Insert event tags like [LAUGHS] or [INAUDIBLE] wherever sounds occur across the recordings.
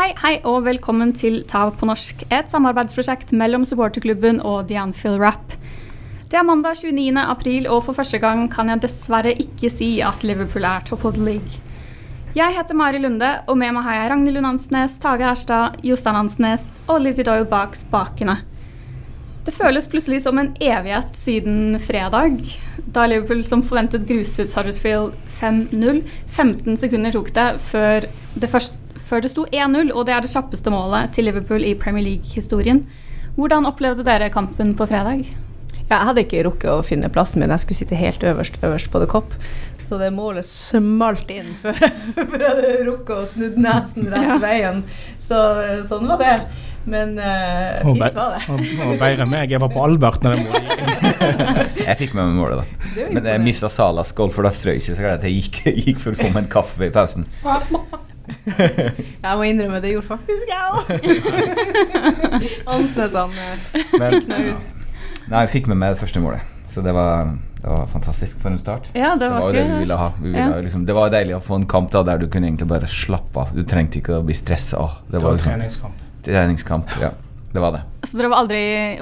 Hei, hei og velkommen til Tav på norsk, et samarbeidsprosjekt mellom supporterklubben og The Anfield Rap. Det er mandag 29. april, og for første gang kan jeg dessverre ikke si at Liverpool er top of the league. Jeg heter Mari Lunde, og med meg har jeg Ragnhild Lund Hansnes, Tage Herstad, Jostein Hansnes og Lizzie Doyle bak spakene. Det føles plutselig som en evighet siden fredag, da Liverpool som forventet gruset Huddersfield 5-0. 15 sekunder tok det før det, først, før det sto 1-0, og det er det kjappeste målet til Liverpool i Premier League-historien. Hvordan opplevde dere kampen på fredag? Jeg hadde ikke rukket å finne plassen min. Jeg skulle sitte helt øverst, øverst på The Cop. Så det målet smalt inn før, [LAUGHS] før jeg hadde rukket å snu nesen rett Ja. veien. Så sånn var det. Men uh, fint var det. Og, og bedre enn meg. Jeg var på Albert når det målet gikk. [LAUGHS] Jeg fikk med meg målet, da. Men jeg mista Salas goal, for da frøs jeg så gærent at jeg gikk, gikk for å få meg en kaffe i pausen. [LAUGHS] Jeg må innrømme, det gjorde faktisk jeg òg. Ansnesene kikna ut. nei, jeg fikk med meg det første målet, så det var, det var fantastisk for en start. Ja, det Det var, var det ikke vi ville ha. Vi ville, Ja. ha liksom, det var deilig å få en kamp da der du kunne egentlig bare slappe av. Du trengte ikke å bli stressa. Det Det var var liksom, treningskamp. treningskamp. Ja, det var det. Så dere var aldri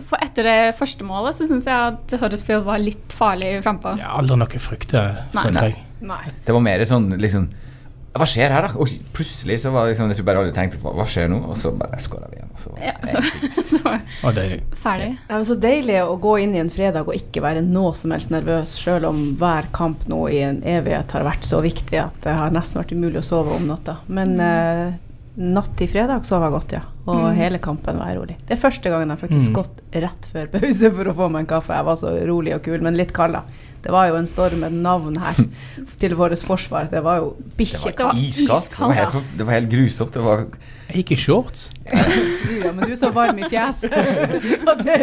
For etter det første målet så syns jeg at Huddersfield var litt farlig frampå. Ja, aldri noe frykte, Nei. følte jeg. Nei. Det var mer sånn liksom Hva skjer her, da? Og plutselig så var det liksom Jeg tror bare alle tenkte hva, hva skjer nå? Og så bare skåra vi igjen. Og så var Ja, det så Og [LAUGHS] deilig. ferdig. Det var så deilig å gå inn i en fredag og ikke være noe som helst nervøs, selv om hver kamp nå i en evighet har vært så viktig at det har nesten vært umulig å sove om natta. Men eh, natt til fredag sov jeg godt, ja. Og Mm. hele kampen var jeg rolig. Det er første gangen jeg faktisk Mm. gått rett før pause for å få meg en kaffe. Jeg var så rolig og kul, men litt kald, da. Det var jo en storm med navn her [LAUGHS] til vårt forsvar. Det var jo Det bikkjekaldt. var iskaldt. Det var helt, det var helt grusomt. Det var Jeg gikk i shorts. [LAUGHS] Ja, men du er så varm i fjeset [LAUGHS] at det,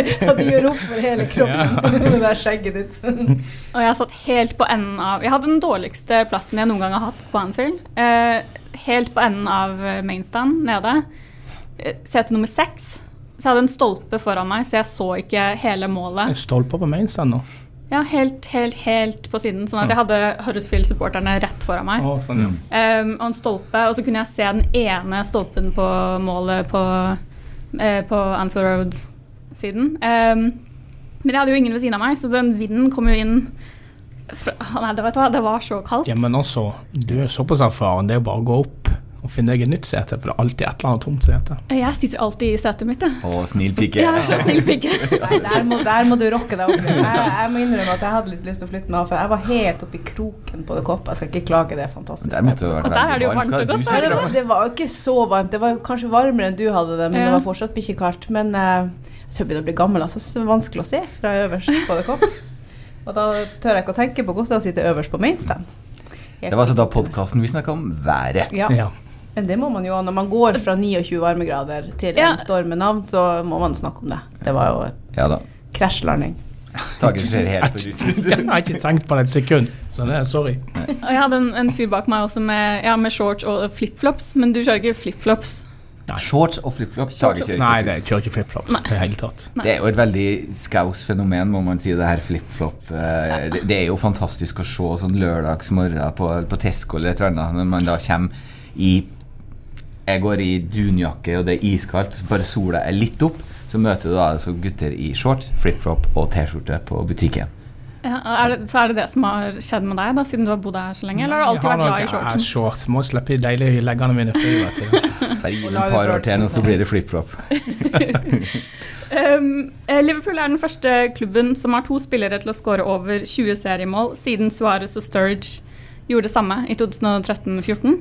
gjør opp for hele kroppen med det der skjegget ditt. Og jeg satt helt på enden av Jeg hadde den dårligste plassen jeg noen gang har hatt på Anfield. Eh, helt på enden av eh, mainstand nede. Eh, Sete nummer seks. Så jeg hadde en stolpe foran meg, så jeg så ikke hele målet. Jeg stolper på mainstand nå. Ja, helt, helt, helt på siden. Sånn at jeg hadde Huddersfield-supporterne rett foran meg. Å, sånn, ja. Um, og en stolpe, og så kunne jeg se den ene stolpen på målet på, uh, på Anfield Road-siden. Um, men jeg hadde jo ingen ved siden av meg, så den vinden kom jo inn fra, Nei, det, vet du hva, det var så kaldt. ja, men altså, du er såpass erfaren. Det er jo bare å gå opp og finne deg et nytt sete, for det er alltid et eller annet tomt sete. Jeg sitter alltid i setet mitt, jeg. Å, snill pike. Jeg er så snill pike. Nei, [LAUGHS] der må, der må du rocke deg opp. Jeg, jeg må innrømme at jeg hadde litt lyst til å flytte meg av, for jeg var helt oppi kroken på det koppet. Jeg skal ikke klage, det er fantastisk. Der måtte det vært Og der er det jo varmt og godt, du Nei, det, var, det var ikke så varmt. Det var kanskje varmere enn du hadde det, men Ja. det var fortsatt bikkjekaldt. Men uh, jeg tror jeg begynner å bli gammel. Altså, Så det er vanskelig å se fra øverst på det kopp. Og da tør jeg ikke å tenke på hvordan det er å sitte øverst på mainstand. Det var altså da podkasten vi snakka om været. Ja. Ja. Men det må man jo, når man går fra 29 varmegrader til Ja. en storm med navn, så må man snakke om det. Det var jo Ja krasjlanding. Jeg har ikke- tenkt på det et sekund, så det er sorry. Og jeg hadde en, en fyr bak meg også med, ja, med shorts og flipflops, men du kjører ikke flipflops. Shorts og flipflops. Nei, jeg det kjører ikke flipflops i det hele tatt. Det er jo et veldig skaus fenomen, må man si, det her flip-flop. Eh, Det, det er jo fantastisk å se sånn lørdagsmorgen på, på Tesco eller et eller annet, når man da kommer i Jeg går i dunjakke, og det er iskaldt, så bare sola er litt opp, så møter du da altså gutter i shorts, flip-flop og T-skjorte på butikken. Ja, er det, så er det det som har skjedd med deg, da, siden du har bodd her så lenge? Eller har du alltid vært glad i shortsen? Jeg har shorts. Må slippe de deilige leggene mine fri. [LAUGHS] Bare gi Og et par år til, og så blir det flip-flop. [LAUGHS] Um, eh, Liverpool er den første klubben som har to spillere til å skåre over 20 seriemål, siden Suárez og Sturge gjorde det samme i 2013-14.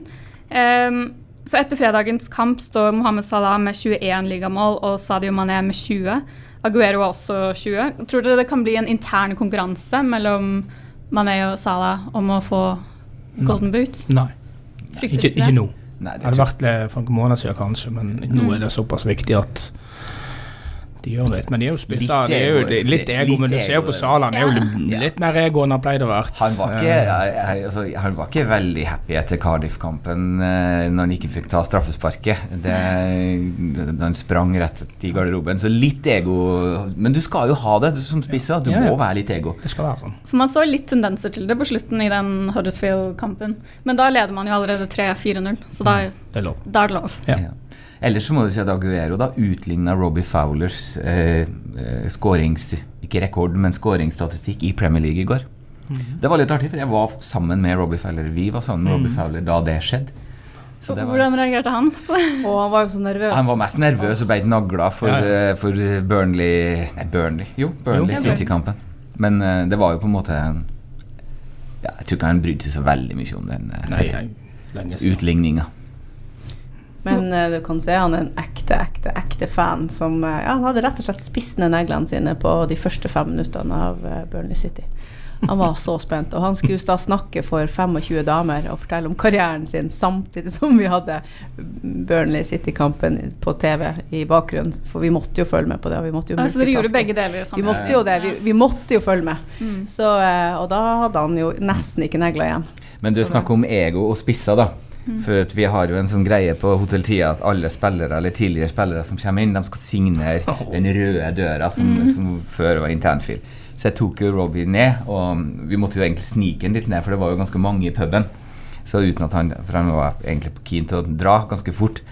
Um, så etter fredagens kamp står Mohammed Salah med 21 ligamål og Sadio Mané med 20. Aguero har også 20. Tror dere det kan bli en intern konkurranse mellom Mané og Salah om å få Golden Boot? Nei, Nei. ikke, ikke nå. Nei, Det det hadde vært for noen måneder siden kanskje, men nå Mm. er det såpass viktig at de gjør det litt. Men de er jo spissa. Det er jo ego, litt ego, litt men du ser jo på Salah, han er jo litt, mer ego enn han pleide å være. Han var, ikke, jeg, altså, han var ikke veldig happy etter Cardiff-kampen eh, når han ikke fikk ta straffesparket. Det, han sprang rett i garderoben. Så litt ego Men du skal jo ha det du, som spisser. Du Ja, ja. må være litt ego. Det skal være sånn. For man så litt tendenser til det på slutten i den Huddersfield-kampen. Men da leder man jo allerede 3-4-0, så da Det er. Da er det lov. Ja. Ellers så må du si at Aguero da utligna Robbie Fowlers eh, eh, skårings... Ikke rekord, men skåringsstatistikk i Premier League i går. Det var litt artig, for jeg var sammen med Robbie Fowler. Vi var sammen med Robbie Fowler da det skjedde. Så det var, Hvordan reagerte han? Og han var jo så nervøs. han var mest nervøs og ble nagla for, Ja, ja. eh, for Burnley Nei, Burnley. Jo, Burnley City-kampen. Men uh, det var jo på en måte en- ja, Jeg tror ikke han brydde seg så veldig mye om den siden. utligninga. Men uh, du kan se han er en ekte, ekte, ekte fan som uh, ja, Han hadde rett og slett spist ned neglene sine på de første fem minuttene av uh, Burnley City. Han var så spent, og han skulle da snakke for 25 damer og fortelle om karrieren sin samtidig som vi hadde Burnley City-kampen på TV i bakgrunnen, for vi måtte jo følge med på det. og vi måtte jo Altså, dere gjorde begge deler Vi måtte jo det. Vi, vi måtte jo følge med. Mm. Så, og da hadde han jo nesten ikke negler igjen. Men du snakker om ego og spisser, da. For at vi har jo en sånn greie på Hotell Tia at alle spillere eller tidligere spillere som kommer inn, de skal signere [LAUGHS] den røde døra som, som før var internfil. Så jeg tok jo Robbie ned, og vi måtte jo egentlig snike han litt ned, for det var jo ganske mange i puben. Så uten at han For han var egentlig keen til å dra ganske fort.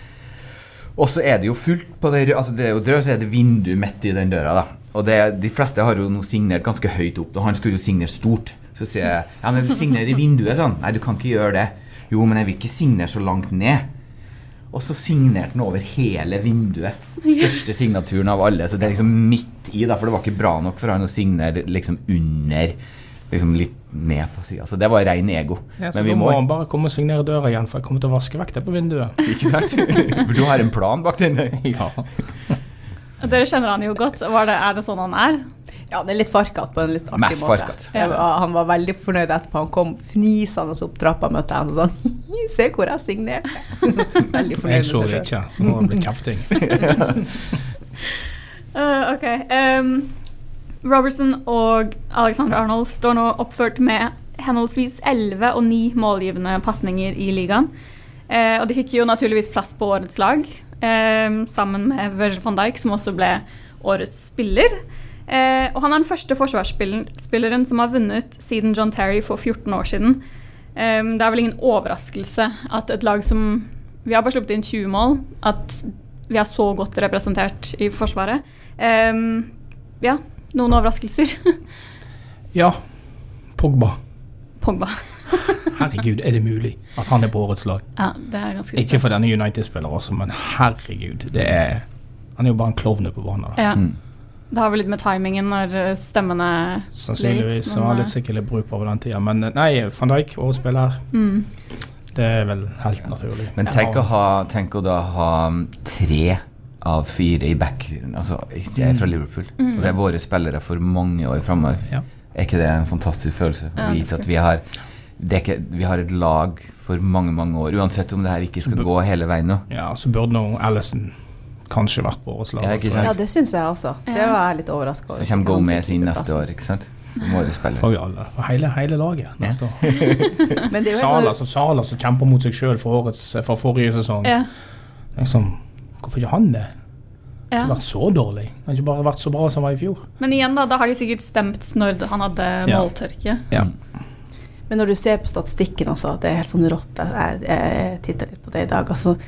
Og så er det jo fullt på det Altså det er jo død, så er det vindu midt i den døra, da. Og det, de fleste har jo nå signert ganske høyt opp, og han skulle jo signere stort. Så sier jeg ja, men signer i vinduet, sånn. Nei, du kan ikke gjøre det. Jo, men jeg vil ikke signere så langt ned. Og så signerte han over hele vinduet. Største signaturen av alle. Så det er liksom midt i, da, for det var ikke bra nok for han å signere liksom under. Liksom litt ned på sida. Så det var rein ego. Ja, så Men vi må må han bare komme og signere døra igjen, for jeg kommer til å vaske vekk det på vinduet. [LAUGHS] Ikke sant? For du har en plan bak den? [LAUGHS] Ja. [LAUGHS] Dere kjenner han jo godt. Var det, er det sånn han er? Ja, det er litt farkete på en litt artig Mest måte. Jeg Han var veldig fornøyd etterpå. Han kom fnisende opp trappa og møtte henne og sånn Se hvor jeg signerte! [LAUGHS] veldig fornøyd Jeg så det ikke, så nå har det blitt kjefting. uh, [LAUGHS] [LAUGHS] ok. Um, Robertson og Alexander Arnold står nå oppført med henholdsvis 11 og 9 målgivende pasninger i ligaen. Eh, og de fikk jo naturligvis plass på årets lag, ehm, sammen med Virgil van Dijk, som også ble årets spiller. Eh, og han er den første forsvarsspilleren som har vunnet siden John Terry for 14 år siden. Eh, det er vel ingen overraskelse at et lag som Vi har bare sluppet inn 20 mål. At vi er så godt representert i Forsvaret. Eh, ja, noen overraskelser. [LAUGHS] Ja, Pogba. Pogba. [LAUGHS] Herregud, er det mulig at han er på årets lag? Ja, det er ganske Ikke for denne United-spilleren også, men herregud, det er Han er jo bare en klovne på banen. Ja. Mm. Det har vel litt med timingen når eh, stemmene Sannsynligvis så har var eh, det sikkert litt bruk på den tida. Men eh, nei, van Dijk, årets spiller, mm. det er vel helt naturlig. Men tenk å, ha, tenk å da ha tre av fire i back Altså, jeg er fra Liverpool, og det er våre spillere for mange år framover. Ja. Er ikke det en fantastisk følelse? Å Ja, vite at vi har det er ikke, Vi har et lag for mange, mange år, uansett om det her ikke skal gå hele veien nå. Ja, så burde nå Alison kanskje vært på årets lag. Ja, jeg. Ja, det syns jeg også. Det var jeg litt overraska over. Så kommer Gomez sin inn neste år, ikke sant? Som våre spille. For vi alle. For hele, hele laget neste år. [LAUGHS] Men det er jo Sala sånn, som Sala som kjemper mot seg sjøl fra for forrige sesong. ja. Liksom, hvorfor ikke han det? Det har ja. vært så dårlig. Det har ikke bare vært så bra som han var i fjor. Men igjen, da, da har de sikkert stemt når han hadde Ja. måltørke. Ja. Men når du ser på statistikken også, det er helt sånn rått. Jeg, jeg titta litt på det i dag. altså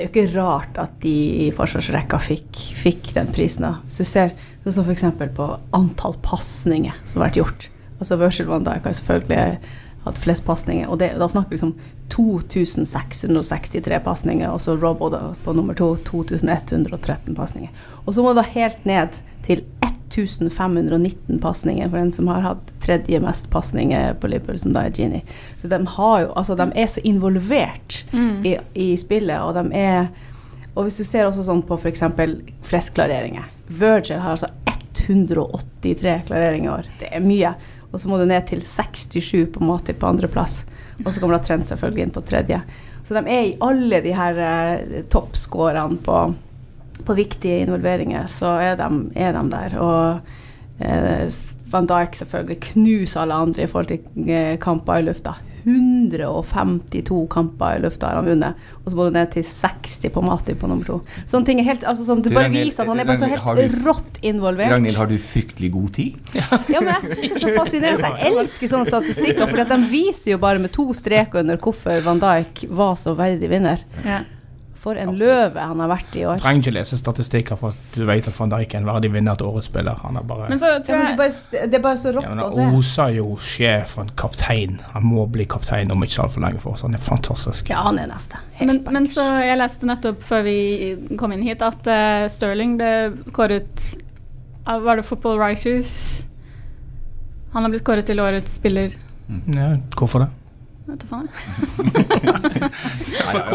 det er jo ikke rart at de i forsvarsrekka fikk, fikk den prisen. da. Hvis du ser sånn som f.eks. på antall pasninger som har vært gjort. Altså Virgil van Dijk har selvfølgelig hatt flest pasninger, og det, da snakker vi liksom 2663 pasninger, og så Robbo da, på nummer to 2113 pasninger. Og så må du da helt ned til 1519 pasninger for den som har hatt tredje mest pasninger på Liverpool, som da er Genie. Så de, har jo, altså, de er så involvert Mm. i, i spillet, og de er Og hvis du ser også sånn på f.eks. flest klareringer Virgil har altså 183 klareringer i år. Det er mye. Og så må du ned til 67 på Matip på andreplass. Og så kommer da Trent selvfølgelig inn på tredje. Så de er i alle de her eh, toppscorene på, på viktige involveringer, så er de, er de der. Og eh, Van Dijk selvfølgelig knuser alle andre i forhold til eh, kamper i lufta. 152 kamper i lufta har han vunnet, og så må du ned til 60 på Mati på nummer to. Sånne ting er helt, altså sånn, Det Du, bare Ragnhild, viser at han er bare så helt du- rått involvert. Ragnhild, har du fryktelig god tid? [LAUGHS] Ja, men jeg synes det er så fascinerende. Jeg elsker sånne statistikker, for de viser jo bare med to streker under hvorfor Van Dijk var så verdig vinner. Ja. For en Absolutt. løve han har vært i år. Du trenger ikke lese statistikker for at du vet at van Dijk er en verdig vinner til årets spiller. Han er bare Men så Ja, tror men det, jeg er bare, det er bare så rått ja, men å Han se. oser jo sjef og kaptein. Han må bli kaptein om ikke altfor lenge for oss. Han er fantastisk. Ja, han er neste. Men, men så jeg leste nettopp før vi kom inn hit at uh, Sterling ble kåret av Var det Football Writers? Han har blitt kåret til årets spiller. Ja, hvorfor det? Vet du faen. jeg.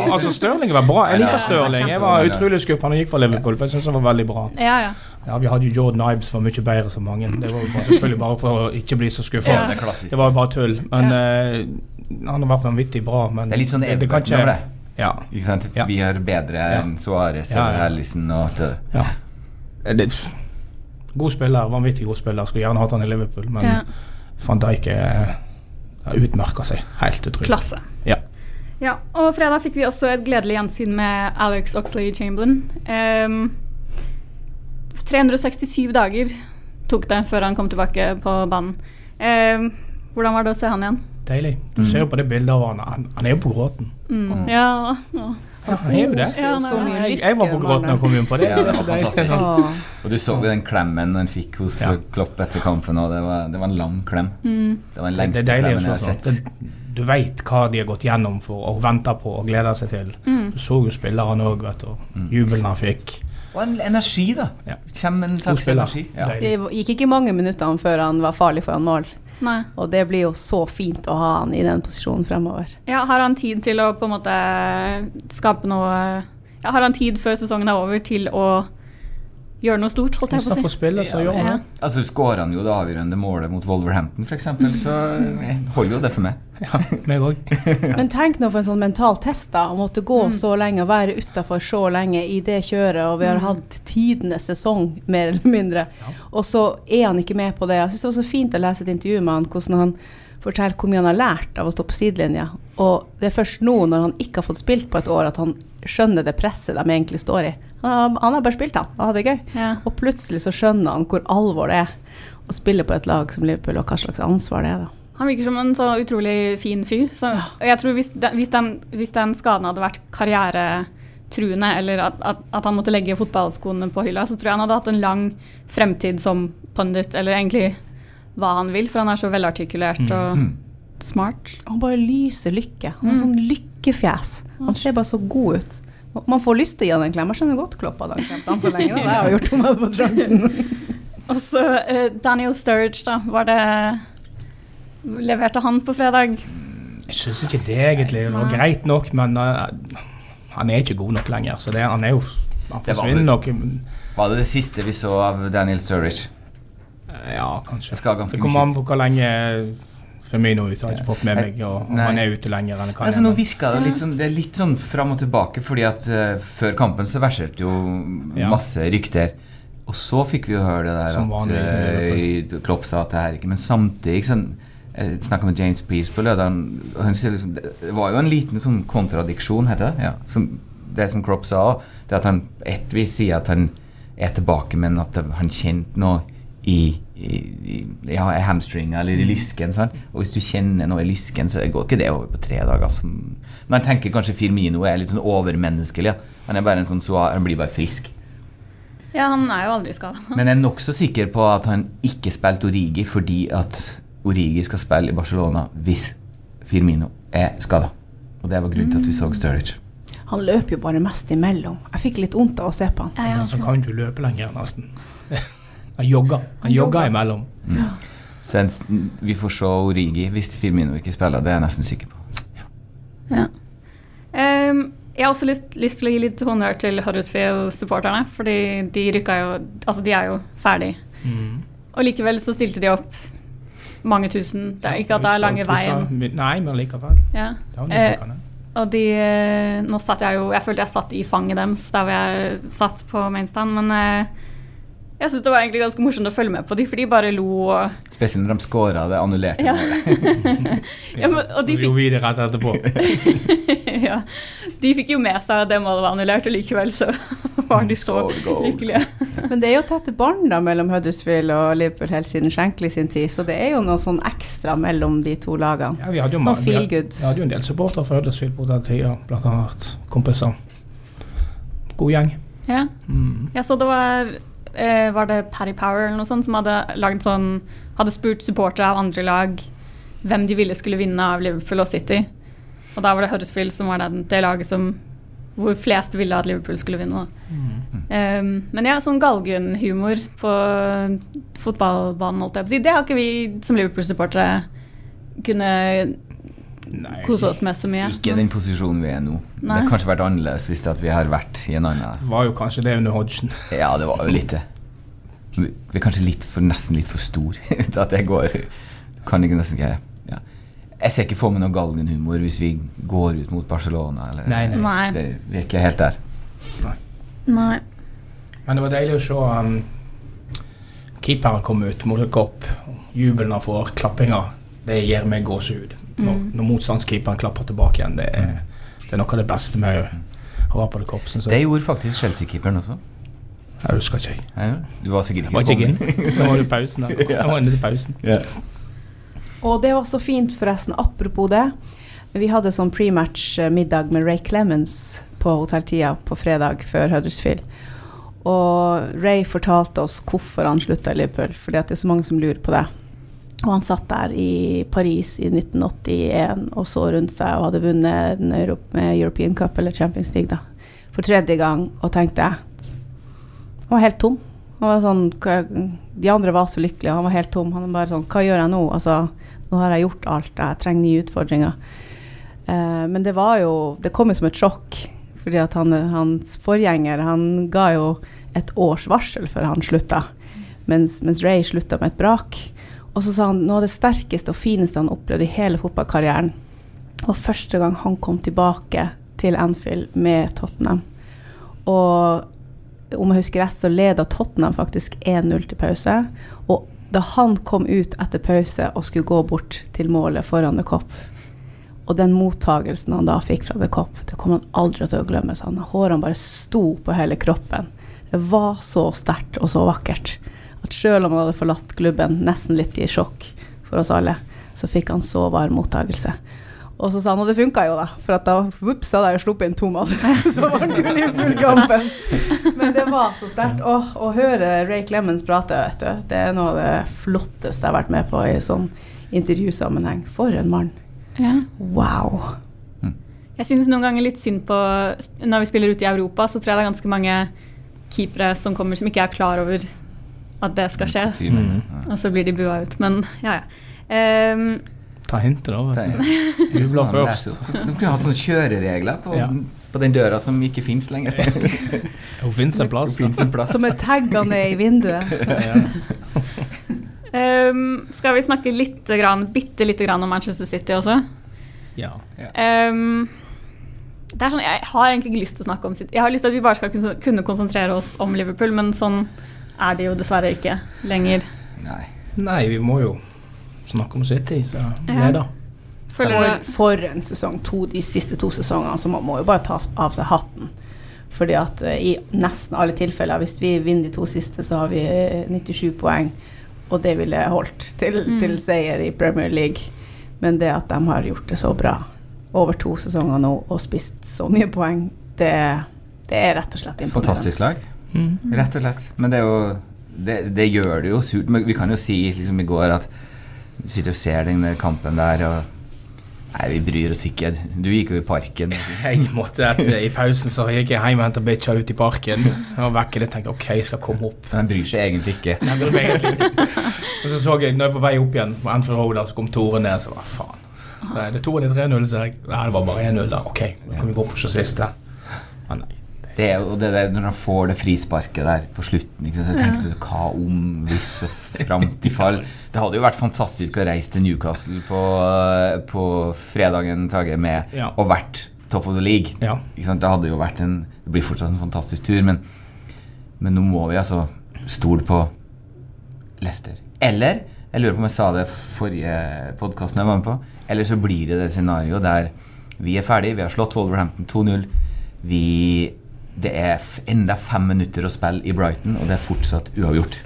[LAUGHS] Altså, Stirling var bra. Jeg liker Stirling. Jeg var utrolig skuffet han gikk for Liverpool, for jeg syns han var veldig bra. Ja, ja. Ja, Vi hadde jo Jordan Ibes var mye bedre som mange. Det var jo bare, selvfølgelig bare for å ikke bli så skuffa. Ja. Det er var jo bare tull. Men eh, han har vært vanvittig bra. Men Det er litt sånn det, det kan ikke, det. Ja. Ikke sant? Ja. Vi har bedre enn Suárez Ja, eller ja. Ellison og alt det der. ja. Det, god spiller, vanvittig god spiller. Skulle gjerne hatt han i Liverpool, men ja. van Dijk er- utmerka seg. Helt utrolig. Klasse. Ja. Ja, og fredag fikk vi også et gledelig gjensyn med Alex Oxley Chamberlain. Um, 367 dager tok det før han kom tilbake på banen. Um, hvordan var det å se han igjen? Deilig. Du ser jo på det bildet av han. Han, han er jo på gråten. Mm. Ja, ja. Ja, han er jo det. Ja, så mye jeg, jeg var på gråten da jeg kom inn på det. Ja, det, var fantastisk. Åh. Og du så jo den klemmen han fikk hos Ja. Klopp etter kampen, og det var, det var en lang klem. Mm. Det var den lengste klemmen jeg har sett. Det- Du veit hva de har gått gjennom for og venter på og gleder seg til. Mm. Du så jo spilleren òg, vet du. Mm. Jubelen han fikk. Og en energi, da. Ja. Kjem en slags energi. Ja. Det gikk ikke mange minuttene før han var farlig foran mål. Nei. Og det blir jo så fint å ha han i den posisjonen fremover. Ja, har han tid til å på en måte skape noe ja, Har han tid før sesongen er over til å gjøre noe stort, holdt jeg på å si? gjør han Ja. det. Altså Skårer han jo det avgjørende målet mot Wolverhampton, f.eks., så eh, holder jo det for meg. [LAUGHS] Ja, meg òg. [LAUGHS] Men tenk nå for en sånn mental test, da. Å måtte gå Mm. så lenge og være utafor så lenge i det kjøret, og vi har Mm. hatt tidenes sesong, mer eller mindre. Og så er han ikke med på det. Jeg syns det var så fint å lese et intervju med han, hvordan han forteller hvor mye han har lært av å stå på sidelinja. Og det er først nå, når han ikke har fått spilt på et år, at han skjønner det presset de egentlig står i. Han har, han har bare spilt, han, og hatt det gøy. Ja. Og plutselig så skjønner han hvor alvor det er å spille på et lag som Liverpool, og hva slags ansvar det er, da. Han virker som en så utrolig fin fyr. Så, og jeg tror hvis, den, hvis, den, hvis den skaden hadde vært karrieretruende, eller at, at, at han måtte legge fotballskoene på hylla, så tror jeg han hadde hatt en lang fremtid som pundit, eller egentlig hva han vil, for han er så velartikulert Mm. og Mm. smart. Han bare lyser lykke. Han har Mm. sånn lykkefjes. Han ser bare så god ut. Man får lyst til å gi han en klem. Jeg skjønner godt Klopp hadde klemt han så lenge. Da. Det har jeg gjort om jeg hadde fått sjansen. [LAUGHS] Og så uh, Daniel Sturridge, da. Var det Leverte han på fredag? Jeg syns ikke det egentlig. Det var greit nok, men uh, han er ikke god nok lenger. Så det, han er jo Han forsvinner nok. Var det det siste vi så av Daniel Sturridge? Ja, kanskje. Det kommer an på hvor lenge Firmino ute. Har ikke fått med meg og, om han er ute lenger. enn hva Altså, nå virker det litt sånn Det er litt sånn fram og tilbake, fordi at uh, før kampen så verserte jo Ja. masse rykter. Og så fikk vi jo høre det der Som at vanlig, eh, Klopp sa at det her ikke Men samtidig sånn, Jeg snakka med James Pearce på lørdag, og han sier liksom Det var jo en liten sånn kontradiksjon, heter det? Ja. Som, det som Klopp sa òg, det at han på ett vis sier at han er tilbake, men at han kjente noe i, i, i ja, i hamstringa eller i lysken. Sant? Og hvis du kjenner noe i lysken, så går ikke det over på tre dager. Som, men jeg tenker kanskje Firmino er litt sånn overmenneskelig. Ja. Han er bare en sånn så, han blir bare frisk. Ja, han er jo aldri skada. [LAUGHS] Men jeg er nokså sikker på at han ikke spilte Origi fordi at Origi skal spille i Barcelona hvis Firmino er skada. Og det var grunnen til at vi så Sturridge. Han løper jo bare mest imellom. Jeg fikk litt vondt av å se på han. Ja, ja, Men så kan du løpe lenger, nesten. [LAUGHS] Han jogger. Han jogger imellom. Mm. Så en, vi får se Origi hvis Firmino ikke spiller, det er jeg nesten sikker på. Ja. Um, jeg har også lyst, lyst til å gi litt honnør til Huddersfield-supporterne. Fordi de rykka jo Altså, de er jo ferdig. Mm. Og likevel så stilte de opp mange tusen. Det er ikke at det er lange veien. Nei, men likevel. Ja. Det Eh, Og de eh, Nå satt jeg jo Jeg følte jeg satt i fanget deres der hvor jeg satt på mainstand, men eh, jeg syns det var egentlig ganske morsomt å følge med på de, for de bare lo og Spesielt når de scora det annullerte Ja. målet. [LAUGHS] Ja, men- og de Så gjorde vi det rett etterpå. [LAUGHS] ja. De fikk jo med seg at det målet var annullert, og likevel så [LAUGHS] var de så lykkelige. Men det er jo tette bånd da mellom Huddersfield og Liverpool helt siden Shankly sin tid, så det er jo noe sånn ekstra mellom de to lagene. Ja, vi hadde jo, Sånn vi hadde, vi hadde jo en del supportere fra Huddersfield på den tida, blant annet kompiser. God gjeng. Ja. Mm. ja, så det var eh, Var det Paddy Power eller noe sånt som hadde sånn Hadde spurt supportere av andre lag hvem de ville skulle vinne av Liverpool og City. Og da var det Huddersfield som var den, det laget som hvor flest ville at Liverpool skulle vinne. da. Um, men ja, sånn galgenhumor på fotballbanen, holdt jeg på å si, det har ikke vi som Liverpool-supportere kunne kose oss med så mye. Ikke i den posisjonen vi er nå. Det har kanskje vært annerledes hvis det at vi har vært i en annen Det var jo kanskje det under Hodgson. [LAUGHS] Ja, det var jo litt det. Vi er kanskje litt for, nesten litt for stor [LAUGHS] til at det går Kan ikke nesten ikke ja. Jeg ser ikke for meg noe galgenhumor hvis vi går ut mot Barcelona. Eller, Nei, nei. Nei. Det, vi er ikke helt der. Nei. Men det var deilig å se um, keeperen komme ut, Model Kopp. Jubelen han får, klappinga. Det gir meg gåsehud. Når, Mm. når motstandskeeperen klapper tilbake igjen, det er, det er noe av det beste med å være på det korpset. Det gjorde faktisk Chelsea-keeperen også. Jeg husker ikke. jeg. Ja, Du var sikkert ikke kommet. Nå var det pausen [LAUGHS] Da. Jeg var inne til pausen. Ja. Og det var så fint, forresten. Apropos det. Vi hadde sånn prematch-middag med Ray Clemens på hotelltida på fredag før Huddersfield. Og Ray fortalte oss hvorfor han slutta i Liverpool, fordi at det er så mange som lurer på det. Og han satt der i Paris i 1981 og så rundt seg og hadde vunnet med European Cup eller Champions League da, for tredje gang og tenkte Han var helt tom. Var sånn, de andre var så lykkelige, han var helt tom. Han var bare sånn Hva gjør jeg nå? Altså, nå har jeg gjort alt, jeg trenger nye utfordringer. Eh, men det var jo Det kom jo som et sjokk. Fordi at han, hans forgjenger han ga jo et års varsel før han slutta. Mens, mens Ray slutta med et brak. Og så sa han noe av det sterkeste og fineste han opplevde i hele fotballkarrieren. Og første gang han kom tilbake til Anfield med Tottenham. Og om jeg husker rett, så leda Tottenham faktisk 1-0 til pause. Og da han kom ut etter pause og skulle gå bort til målet foran The Cop, og den mottagelsen han da fikk fra The Cop, det kommer han aldri til å glemme. Så han, hårene bare sto på hele kroppen. Det var så sterkt og så vakkert at selv om han hadde forlatt klubben nesten litt i sjokk for oss alle, så fikk han så varm mottagelse. Og så sa han, og det funka jo, da, for at da whoops, hadde jeg jo sluppet inn to mål. [LAUGHS] så var vant i full kampen. Men det var så sterkt. Åh, Å høre Ray Clemens prate, vet du, det er noe av det flotteste jeg har vært med på i sånn intervjusammenheng. For en mann. Ja. Wow. Jeg synes noen ganger litt synd på Når vi spiller ute i Europa, så tror jeg det er ganske mange keepere som kommer som ikke er klar over at det skal skje. Mm. Og så blir de bua ut. Men ja, ja. Um, Ta hintet, da. Det vet du. Jubla [LAUGHS] først. De kunne hatt sånne kjøreregler på, Ja. på den døra som ikke fins lenger. Hun finnes en plass. Finnes en plass. Som er taggende i vinduet. [LAUGHS] Ja. ehm, skal vi snakke litt, grann, bitte lite grann om Manchester City også? ja. Um, det er sånn, Jeg har egentlig ikke lyst til å snakke om City. Jeg har lyst til at vi bare skal kunne konsentrere oss om Liverpool, men sånn er det jo dessverre ikke lenger. Nei. Nei, vi må jo snakke om City, så nei da. Føler For, for en sesong. To, de siste to sesongene, så man må jo bare ta av seg hatten. Fordi at eh, i nesten alle tilfeller, hvis vi vinner de to siste, så har vi eh, 97 poeng. Og det ville holdt til, Mm. til seier i Premier League. Men det at de har gjort det så bra over to sesonger nå og spist så mye poeng, det, det er rett og slett imponerende. Fantastisk lag. Mm. Rett og slett. Men det er jo Det, det gjør det jo surt. Men vi kan jo si liksom i går at du sitter og ser den der kampen der og Nei, vi bryr oss ikke. Du gikk jo i parken. [LAUGHS] Jeg måtte etter, I pausen så gikk jeg hjem og henta bikkja ut i parken. Og var det tenkte ok, jeg skal komme opp. Men den bryr seg egentlig ikke. [LAUGHS] Nei, det egentlig ikke. Og så så jeg når jeg var på vei opp igjen på Anfield Road, så kom Tore ned. Så var faen. Så er det 2-3-0, så jeg. Nei, det var bare 1-0 da. Ok, da kan vi gå på siste. Men nei. Det er jo det der når han får det frisparket der på slutten. Ikke sant? Så jeg tenkte hva om hvis og fram til fall? Det hadde jo vært fantastisk å reise til Newcastle på, på fredagen Tage, med Ja. og vært top of the league. Ja. Ikke sant? Det hadde jo vært en Det blir fortsatt en fantastisk tur, men, men nå må vi altså stole på Lester. Eller Jeg lurer på om jeg sa det forrige podkasten jeg var med på. Eller så blir det det scenarioet der vi er ferdig, vi har slått Wolverhampton 2-0. Vi Det er enda fem minutter å spille i Brighton, og det er fortsatt uavgjort.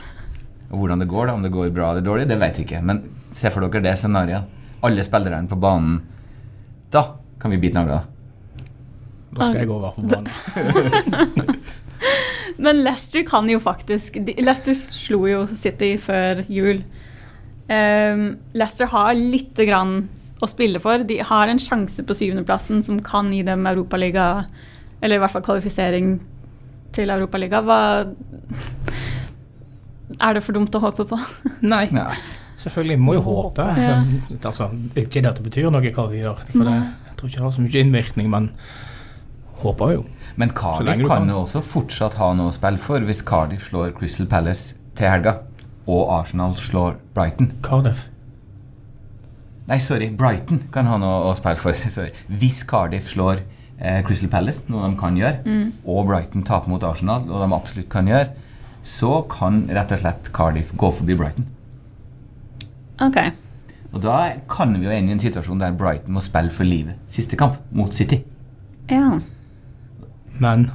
Og Hvordan det går, da, om det går bra eller dårlig, det vet jeg ikke. Men se for dere det scenarioet. Alle spillerne på banen. Da kan vi bite nagler. Da skal jeg gå over på banen. [LAUGHS] Men Leicester kan jo faktisk Leicester slo jo City før jul. Um, Leicester har lite grann å spille for. De har en sjanse på syvendeplassen som kan gi dem Europaliga, eller i hvert fall kvalifisering til Europaliga. Hva Er det for dumt å håpe på? Nei, Nei. selvfølgelig. Vi må jo håpe. Ja. Altså, ikke det at det betyr noe hva vi gjør. For det, jeg tror ikke det har så mye innvirkning, men håper jo. Men Cardiff kan kan. jo også fortsatt ha noe å spille for hvis Cardiff slår Crystal Palace til helga, og Arsenal slår Brighton. Cardiff. Nei, sorry, Brighton kan ha noe å spille for. [LAUGHS] sorry. Hvis Cardiff slår eh, Crystal Palace, noe de kan gjøre, og Brighton taper mot Arsenal, noe de absolutt kan gjøre, så kan rett og slett Cardiff gå forbi Brighton. OK. Og da kan vi jo ende i en situasjon der Brighton må spille for livet siste kamp mot City. Ja. Men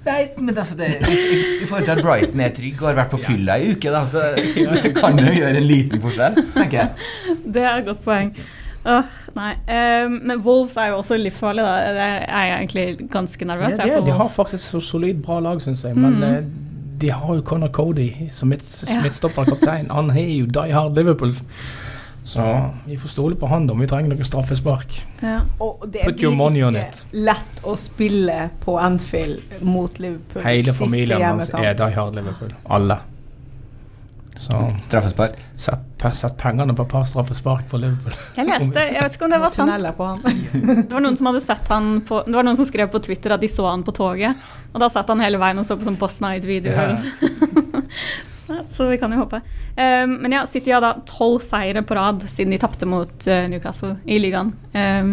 Nei, men altså det, i, I forhold til at Brighton er trygg og har vært på fylla i uke, da, så kan det jo gjøre en liten forskjell, tenker jeg. [LAUGHS] Det er et godt poeng. Åh, nei. Um, men Wolves er jo også livsfarlig, da. Det er jeg egentlig ganske nervøs Ja, det, for de har faktisk så solid bra lag, syns jeg. Men Mm. eh, de har jo Conor Cody som midtstopperkaptein. Ja. Han er jo die hard Liverpool. Så vi får stole på han om vi trenger noe straffespark. Ja. Og det Put your money on it. lett å spille på Anfield mot Liverpool. Hele familien hans er die hard Liverpool. Alle. Så Straffespark. sett, sett pengene på et par straffespark for Liverpool. Jeg leste, jeg vet ikke om det var sant, Tunneler på han. [LAUGHS] det var noen som hadde sett han på Det var noen som skrev på Twitter at de så han på toget. Og da satt han hele veien og så på sånn Post Night-videoer. [LAUGHS] Ja, Så vi kan jo håpe. Um, men ja, City har da tolv seire på rad siden de tapte mot uh, Newcastle i ligaen. Um,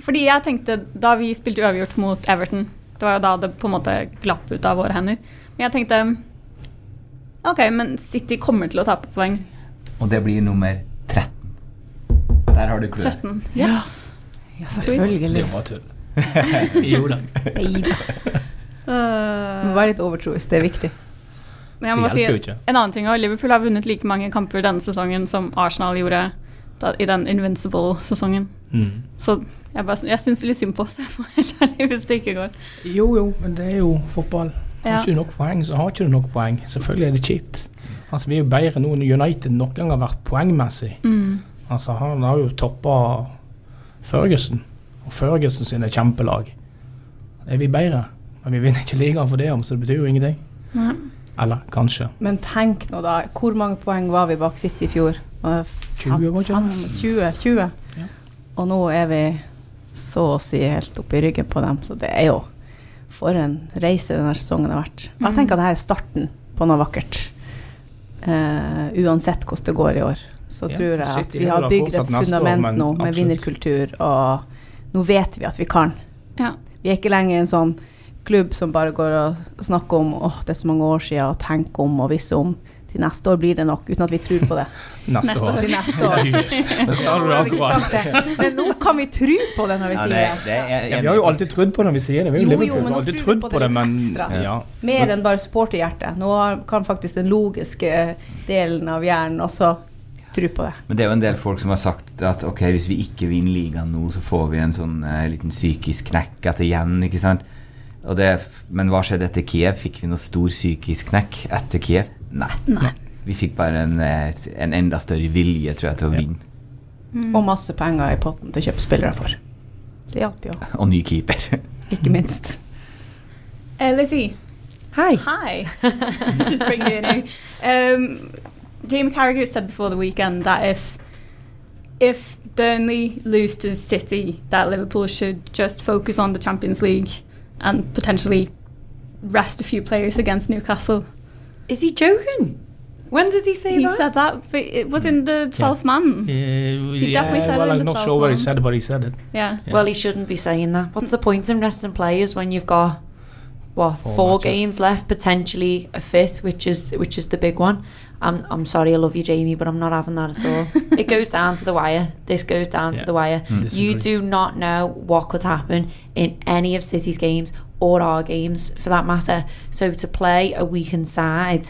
fordi jeg tenkte, da vi spilte uavgjort mot Everton Det var jo da det på en måte glapp ut av våre hender. Men jeg tenkte OK, men City kommer til å tape poeng. Og det blir nummer 13. Der har du clouet. 13. Yes. Ja, Det selvfølgelig. er var bare tull. [LAUGHS] jo da. Uh, Må være litt overtroisk, det er viktig. Men jeg må si en annen ting Liverpool har vunnet like mange kamper denne sesongen som Arsenal gjorde da, i den Invincible-sesongen. Mm. Så jeg, bare, jeg syns litt synd på oss, [LAUGHS] helt ærlig, hvis det ikke går. Jo, jo, men det er jo fotball. Har ikke du nok poeng, så har ikke du nok poeng. Selvfølgelig er det kjipt. Altså, Vi er jo bedre nå enn United noen gang har vært poengmessig. Mm. Altså, Han har jo toppa Ferguson, og Ferguson sine kjempelag. Er vi bedre? Men vi vinner ikke ligaen for det, så det betyr jo ingenting. Nei. Eller kanskje. Men tenk nå, da. Hvor mange poeng var vi bak City i fjor? 20, var ikke det? 20? 20. Ja. Og nå er vi så å si helt oppe i ryggen på dem, så det er jo For en reise denne sesongen har vært. Og jeg tenker at dette er starten på noe vakkert. Uh, uansett hvordan det går i år, så Ja, tror jeg at vi har bygd et fundament år, nå med absolutt. vinnerkultur, og nå vet vi at vi kan. Ja. Vi er ikke lenger en sånn klubb som bare går og snakker om åh, det er så mange år siden, og tenker om og visse om. Til neste år blir det nok, uten at vi tror på det. [LAUGHS] Neste, år. Til neste år. [LAUGHS] Det sa du akkurat. Men nå kan vi tro på det når vi Ja, sier det, det. er, jeg, Ja, vi har jo alltid trodd på det når vi sier det. Vi jo Jo, men Vi har nå alltid tror vi trodd på det men ekstra. ja. Mer enn bare supporterhjertet. Nå kan faktisk den logiske delen av hjernen også tro på det. Men det er jo en del folk som har sagt at ok, hvis vi ikke vinner ligaen nå, så får vi en sånn eh, liten psykisk knekk etter igjen, ikke sant? Og det, men hva skjedde etter Kiev? Fikk vi noe stor psykisk knekk etter Kiev? Nei. Nei. Vi fikk bare en, eh, en enda større vilje, tror jeg, til å Ja. vinne. Mm. Og masse penger i potten til å kjøpe spillere for. Det hjalp jo, [LAUGHS] Og ny keeper. [LAUGHS] ikke minst. Eh, Lizzie, Hi. hi. [LAUGHS] Just bring you in here. Um, Jamie Carragher said before the weekend that if if Burnley lose to City, that Liverpool should just focus on the Champions League and potentially rest a few players against Newcastle. Is he joking? When did he say He that? He said that, but it was in the 12th man. He definitely said it well, in I'm the not 12 sure where he said it, but he said it. Yeah. Yeah. Well, he shouldn't be saying that. What's the point in resting players when you've got what Four four, games left, potentially a fifth, which is which is the big one. I'm I'm sorry, I love you, Jamie, but I'm not having that at all. [LAUGHS] it goes down to the wire. This goes down Yeah. to the wire. Mm, you do not know what could happen in any of City's games or our games, for that matter. So to play a weakened side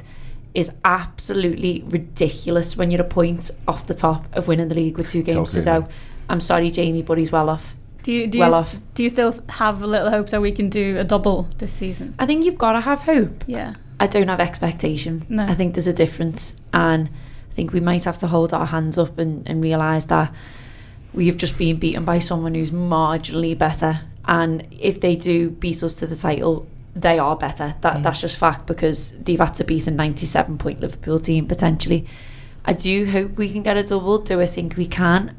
is absolutely ridiculous when you're a point off the top of winning the league with two games Totally to go. I'm sorry, Jamie, but he's well off. Do you, do, well you, off. do you still have a little hope that we can do a double this season? I think you've got to have hope. Yeah. I don't have expectation. No. I think there's a difference, and I think we might have to hold our hands up and, and realise that we've just been beaten by someone who's marginally better. And if they do beat us to the title, they are better. That mm. that's just fact because they've had to beat a 97 point Liverpool team potentially. I do hope we can get a double. Do I think we can?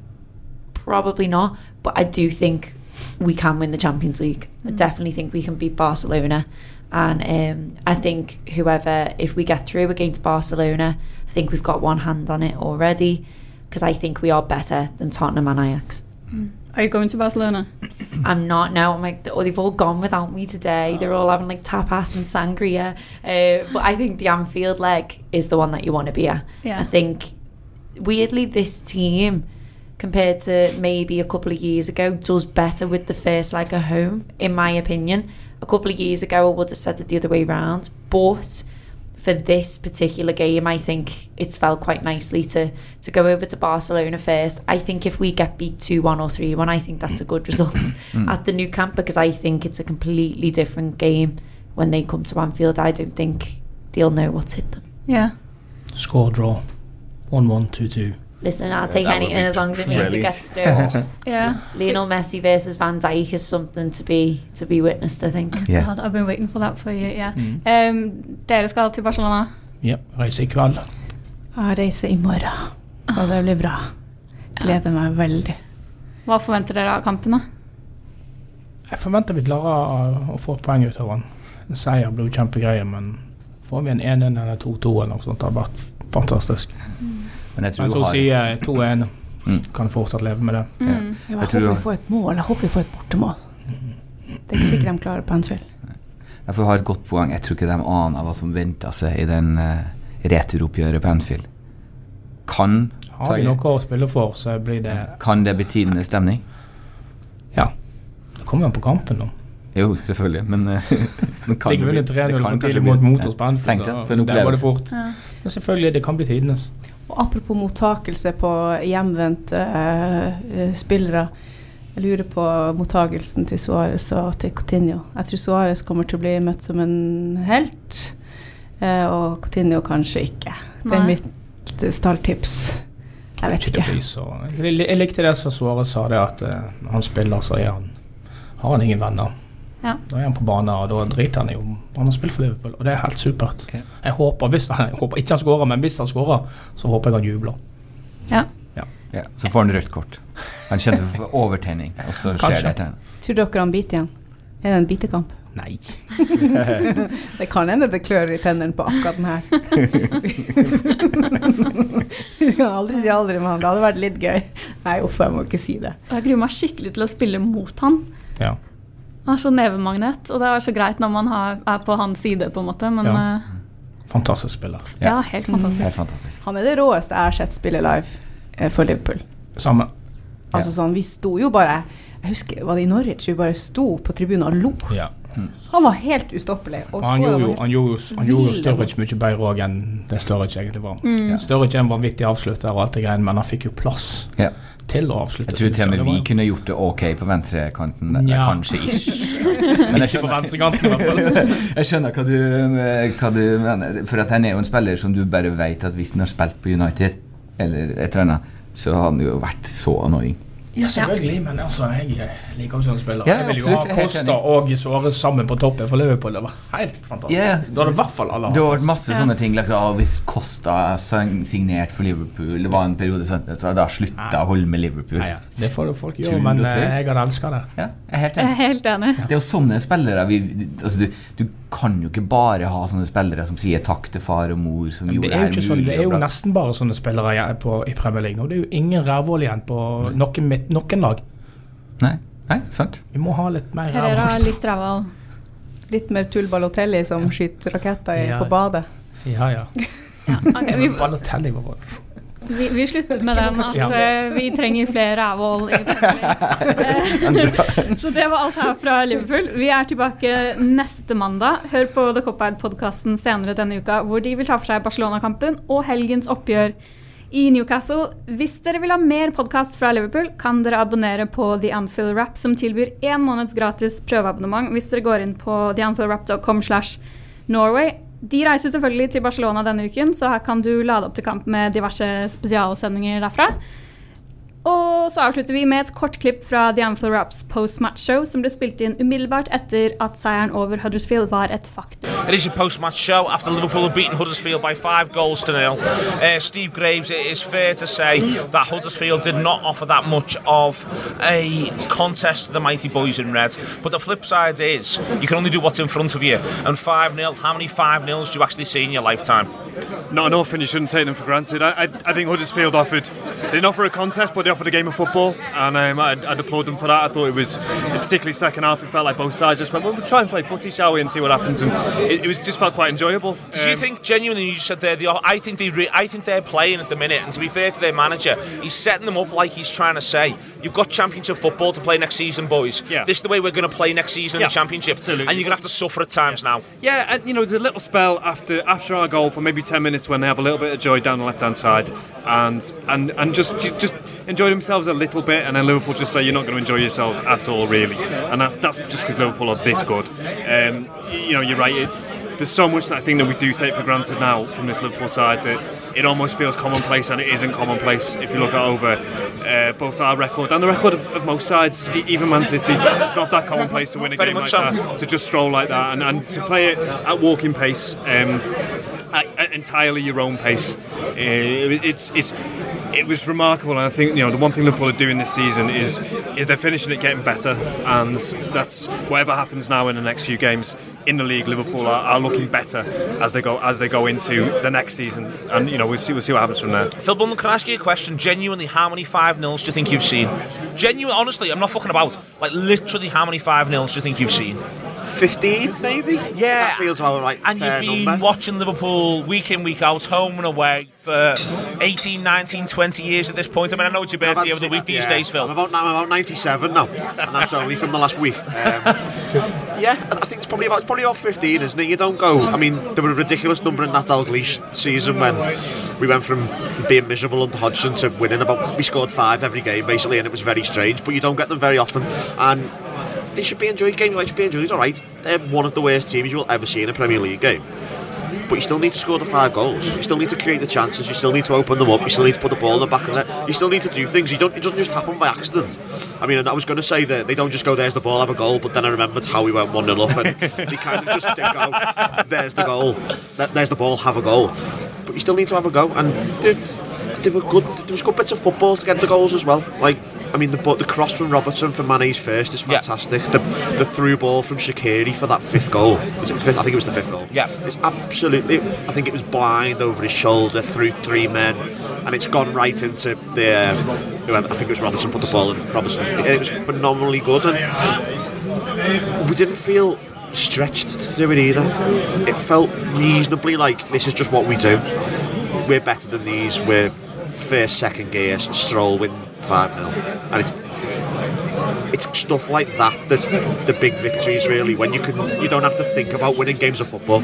Probably not, but I do think we can win the Champions League. I mm. definitely think we can beat Barcelona, and um, I think whoever, if we get through against Barcelona, I think we've got one hand on it already, because I think we are better than Tottenham and Ajax. Mm. Are you going to Barcelona? I'm not now. I'm like, oh, they've all gone without me today. They're all having like tapas and sangria. Uh, but I think the Anfield leg is the one that you want to be at. Yeah. I think weirdly this team compared to maybe a couple of years ago does better with the first leg at home, in my opinion. A couple of years ago, I would have said it the other way round. But for this particular game, I think it's felt quite nicely to to go over to Barcelona first. I think if we get beat 2 1 or 3 1, I think that's a good result mm. [LAUGHS] at the new camp because I think it's a completely different game when they come to Anfield. I don't think they'll know what's hit them. Yeah. Score draw. 1 1, 2 2. Listen, I'll take any in as long as it means it gets through. [LAUGHS] Yeah. Lionel Messi versus Van Dijk is something to be to be witnessed, I think. Yeah. God, I've been waiting for that for you. Yeah. Um, dere skal til Barcelona. Ja, reise i kveld. Jeg reiser i morgen, og det blir bra. Gleder meg veldig. Hva forventer dere av kampen? da? Jeg forventer vi klarer å få poeng ut av den. En seier blir jo kjempegreie, men får vi en 1-1 eller 2-2 eller noe sånt, det hadde vært fantastisk. Men jeg tror Men så har sier jeg 2-1. Mm. Kan fortsatt leve med det. Ja, Jeg jeg håper vi får et mål. Jeg håper vi får et bortemål. Det er ikke sikkert de klarer på Anfield. Jeg får ha et godt poeng. Jeg tror ikke de aner hva som venter seg i den uh, returoppgjøret på Anfield. Kan, Har vi noe å spille for, så blir det kan det bli tidenes stemning? Ja. Det kommer jo på kampen, da. Jo, selvfølgelig, men, eh, [LAUGHS] men kan Ligger under det 3-0 for tidlig mot mot ja. Det, så for en der var det fort. Ja. Ja, selvfølgelig, det kan bli tidenes. Og apropos mottakelse på hjemvendte eh, spillere. Jeg lurer på mottagelsen til Suárez og til Coutinho. Jeg tror Suárez kommer til å bli møtt som en helt, eh, og Coutinho kanskje ikke. Det er Nei. mitt eh, stalltips. Jeg vet Ikke Jeg jeg likte det som Suárez sa, det at eh, når han spiller, så er han, har han ingen venner. Ja. Da er han på bane, og da driter han i om han har spilt for Liverpool. Og det er helt supert. Ja. Jeg håper, hvis jeg håper ikke han skårer, men hvis han skårer, så håper jeg han jubler. Ja. Ja, så får han rødt kort. Han kjente for overtenning, og så skjer Kanskje. det et tegn. Tror dere han biter igjen? Er det en bitekamp? Nei. [LAUGHS] Det kan hende det klør i tennene på akkurat den her. [LAUGHS] Vi kan aldri si aldri, med han. det hadde vært litt gøy. Nei, uff, jeg må ikke si det. Jeg gruer meg skikkelig til å spille mot han. Ja. Han er så nevemagnet, og det er så greit når man har, er på hans side, på en måte. Men Ja. ja, Fantastisk spiller. ja helt fantastisk. Helt fantastisk. Han er det råeste jeg har sett spille live eh, for Liverpool. Samme. Altså sånn, Vi sto jo bare Jeg husker, var det i Norwich? Vi bare sto på tribunen og lo. Ja. Han var helt ustoppelig. Han gjorde jo, han gjorde, jo- han gjorde jo Sturridge mye bedre òg enn det Sturridge egentlig var. Mm. Ja. Sturridge er en vanvittig avslutter, og alt det greiene, men han fikk jo plass Ja. til å avslutte. Jeg tror til og med vi var- kunne gjort det ok på venstrekanten. Eller Ja. Kanskje ikke. [LAUGHS] Men jeg Ikke på skjønner, venstrekanten, i hvert fall. [LAUGHS] jeg skjønner hva, du, hva du mener. For at han er jo en spiller som du bare vet at hvis han har spilt på United, eller et eller annet, så har han jo vært så annoying. Ja, selvfølgelig, men altså, jeg liker også sånne spillere. Ja, jeg vil jo absolutt, ha Kosta Costa og Suárez sammen på toppen for Liverpool. Det var helt fantastisk. Ja. Da hadde i hvert fall alle Det hatt vært masse Ja. sånne ting. Like, ah, hvis Costa signert for Liverpool Det var en periode sånn så da slutta å holde med Liverpool. Nei, ja. Det får jo folk gjøre, men eh, jeg hadde elska det. Ja, jeg er er helt enig. Det er jo sånne spillere vi, altså, du, du kan jo ikke bare ha sånne spillere som sier takk til far og mor, som Men gjorde det det er jo her ikke sånn, det er jo nesten bare sånne spillere igjen på, i Premier League nå. Det er jo ingen rævhål igjen på noen, midt- noen lag. Nei, nei, sant? Vi må ha litt mer rævhål. litt rævhål. [LAUGHS] Litt mer Tull Balotelli som skyter raketter i, Ja. på badet. Ja, ja. [LAUGHS] Ja, okay, vi, Balotelli var bra. Vi, vi slutter med den at eh, vi trenger flere i. Eh, [LAUGHS] Så det var alt her fra Liverpool. Vi er tilbake neste mandag. Hør på The Cop-Out-podkasten senere denne uka, hvor de vil ta for seg Barcelona-kampen og helgens oppgjør i Newcastle. Hvis dere vil ha mer podkast fra Liverpool, kan dere abonnere på The Anfield Rap, som tilbyr én måneds gratis prøveabonnement hvis dere går inn på theanfieldrap.com slash Norway. De reiser selvfølgelig til Barcelona denne uken, så her kan du lade opp til kamp med diverse spesialsendinger derfra. Og så avslutter vi med et kort klipp fra Anfield Raps post-match-show, som ble spilt inn umiddelbart etter at seieren over Huddersfield var et faktum. It is your post-match show after Liverpool have beaten Huddersfield by five goals to nil. Uh, Steve Graves, it is fair to say that Huddersfield did not offer that much of a contest to the mighty boys in red. But the flip side is you can only do what's in front of you. And 5-0, how many 5-0s do you actually see in your lifetime? Not enough, and you shouldn't take them for granted. I, I, I think Huddersfield offered, they didn't offer a contest, but they offered a game of football, and um, I'd, I'd applaud them for that. I thought it was, particularly second half, it felt like both sides just went, well, we'll try and play footy, shall we, and see what happens. And it, it was just felt quite enjoyable. Do you Um, think genuinely? You said they're the. I think they. Re, I think they're playing at the minute, and to be fair to their manager, he's setting them up like he's trying to say, "You've got Championship football to play next season, boys. Yeah. This is the way we're going to play next season Yeah, in the Championship, absolutely. and you're going to have to suffer at times now." Yeah, and you know, there's a little spell after after our goal for maybe ten minutes when they have a little bit of joy down the left hand side, and and and just just enjoy themselves a little bit, and then Liverpool just say you're not going to enjoy yourselves at all, really, and that's that's just because Liverpool are this good. Um, you know, you're right. It, there's so much that I think that we do take for granted now from this Liverpool side that it almost feels commonplace, and it isn't commonplace if you look at over uh, both our record and the record of, of most sides, even Man City. It's not that commonplace to win a Very game like so. that, to just stroll like that, and, and to play it at walking pace. Um, at, entirely your own pace. Uh, it- it's it's it was remarkable, and I think you know the one thing Liverpool are doing this season is is they're finishing it getting better, and that's whatever happens now in the next few games in the league. Liverpool are, are looking better as they go as they go into the next season, and you know we'll see we'll see what happens from there. Phil Bundle, can I ask you a question? Genuinely, how many 5 0s do you think you've seen? Genuinely, honestly, I'm not fucking about. Like, literally, how many 5 0s do you think you've seen? 15 maybe? Yeah. That feels about right. And you've been number. watching Liverpool week in, week out, home and away for 18, 19, 20 years at this point. I mean, I know it's your birthday over the week see these that, days. Phil. I'm about, I'm about 97 now, and that's only from the last week. Um, yeah, I I think it's probably about it's probably about 15, isn't it? You don't go. I mean, there were a ridiculous number in that Dalglish season when we went from being miserable under Hodgson to winning about. We scored five every game basically, and it was very strange. But you don't get them very often, and they should be enjoyed. Games like should be enjoyed. All right, they're one of the worst teams you will ever see in a Premier League game. But you still need to score the five goals. You still need to create the chances. You still need to open them up. You still need to put the ball in the back of net. You still need to do things. You don't. It doesn't just happen by accident. I mean, I was going to say that they don't just go, "There's the ball, have a goal," but then I remembered how we went one 0 up, and [LAUGHS] they kind of just go, "There's the goal. There's the ball, have a goal." But you still need to have a go, and they were good. There was good bits of football to get the goals as well. Like. I mean, the the cross from Robertson for Mane's first is Yeah. fantastic. The the through ball from Shakiri for that fifth goal. Was it fifth? I think it was the fifth goal. Yeah. It's absolutely. I think it was blind over his shoulder through three men, and it's gone right into the. Um, I think it was Robertson put the ball in Robertson's feet. and It was phenomenally good, and we didn't feel stretched to do it either. It felt reasonably like this is just what we do. We're better than these. We're first, second gear, stroll win five 0 and it's it's stuff like that that's the big victories really when you can you don't have to think about winning games of football